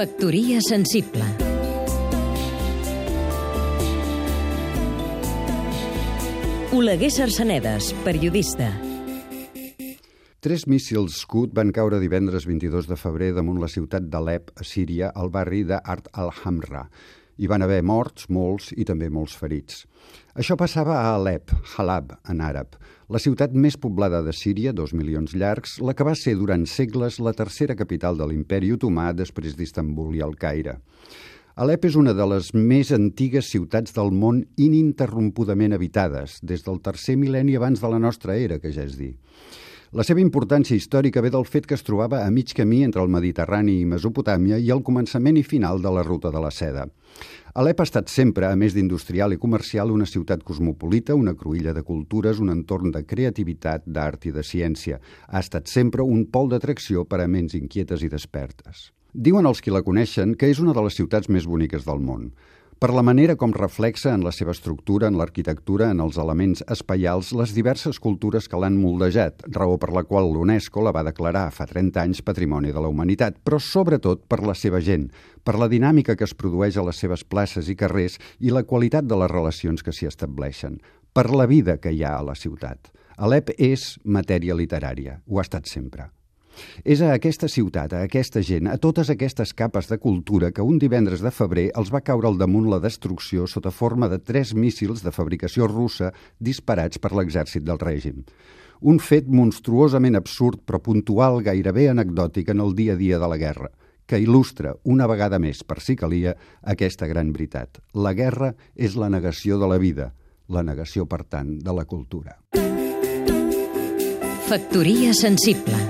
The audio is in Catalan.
Factoria sensible Oleguer Sarsenedes, periodista Tres míssils Scud van caure divendres 22 de febrer damunt la ciutat d'Alep, a Síria, al barri d'Art al-Hamra. Hi van haver morts, molts, i també molts ferits. Això passava a Alep, Halab, en àrab, la ciutat més poblada de Síria, dos milions llargs, la que va ser durant segles la tercera capital de l'imperi otomà després d'Istanbul i el Caire. Alep és una de les més antigues ciutats del món ininterrompudament habitades, des del tercer mil·lenni abans de la nostra era, que ja és dir. La seva importància històrica ve del fet que es trobava a mig camí entre el Mediterrani i Mesopotàmia i el començament i final de la ruta de la seda. Alep ha estat sempre, a més d'industrial i comercial, una ciutat cosmopolita, una cruïlla de cultures, un entorn de creativitat, d'art i de ciència. Ha estat sempre un pol d'atracció per a ments inquietes i despertes. Diuen els qui la coneixen que és una de les ciutats més boniques del món per la manera com reflexa en la seva estructura, en l'arquitectura, en els elements espaials, les diverses cultures que l'han moldejat, raó per la qual l'UNESCO la va declarar fa 30 anys Patrimoni de la Humanitat, però sobretot per la seva gent, per la dinàmica que es produeix a les seves places i carrers i la qualitat de les relacions que s'hi estableixen, per la vida que hi ha a la ciutat. Alep és matèria literària, ho ha estat sempre. És a aquesta ciutat, a aquesta gent, a totes aquestes capes de cultura que un divendres de febrer els va caure al damunt la destrucció sota forma de tres míssils de fabricació russa disparats per l'exèrcit del règim. Un fet monstruosament absurd però puntual gairebé anecdòtic en el dia a dia de la guerra, que il·lustra una vegada més, per si calia, aquesta gran veritat. La guerra és la negació de la vida, la negació, per tant, de la cultura. Factoria sensible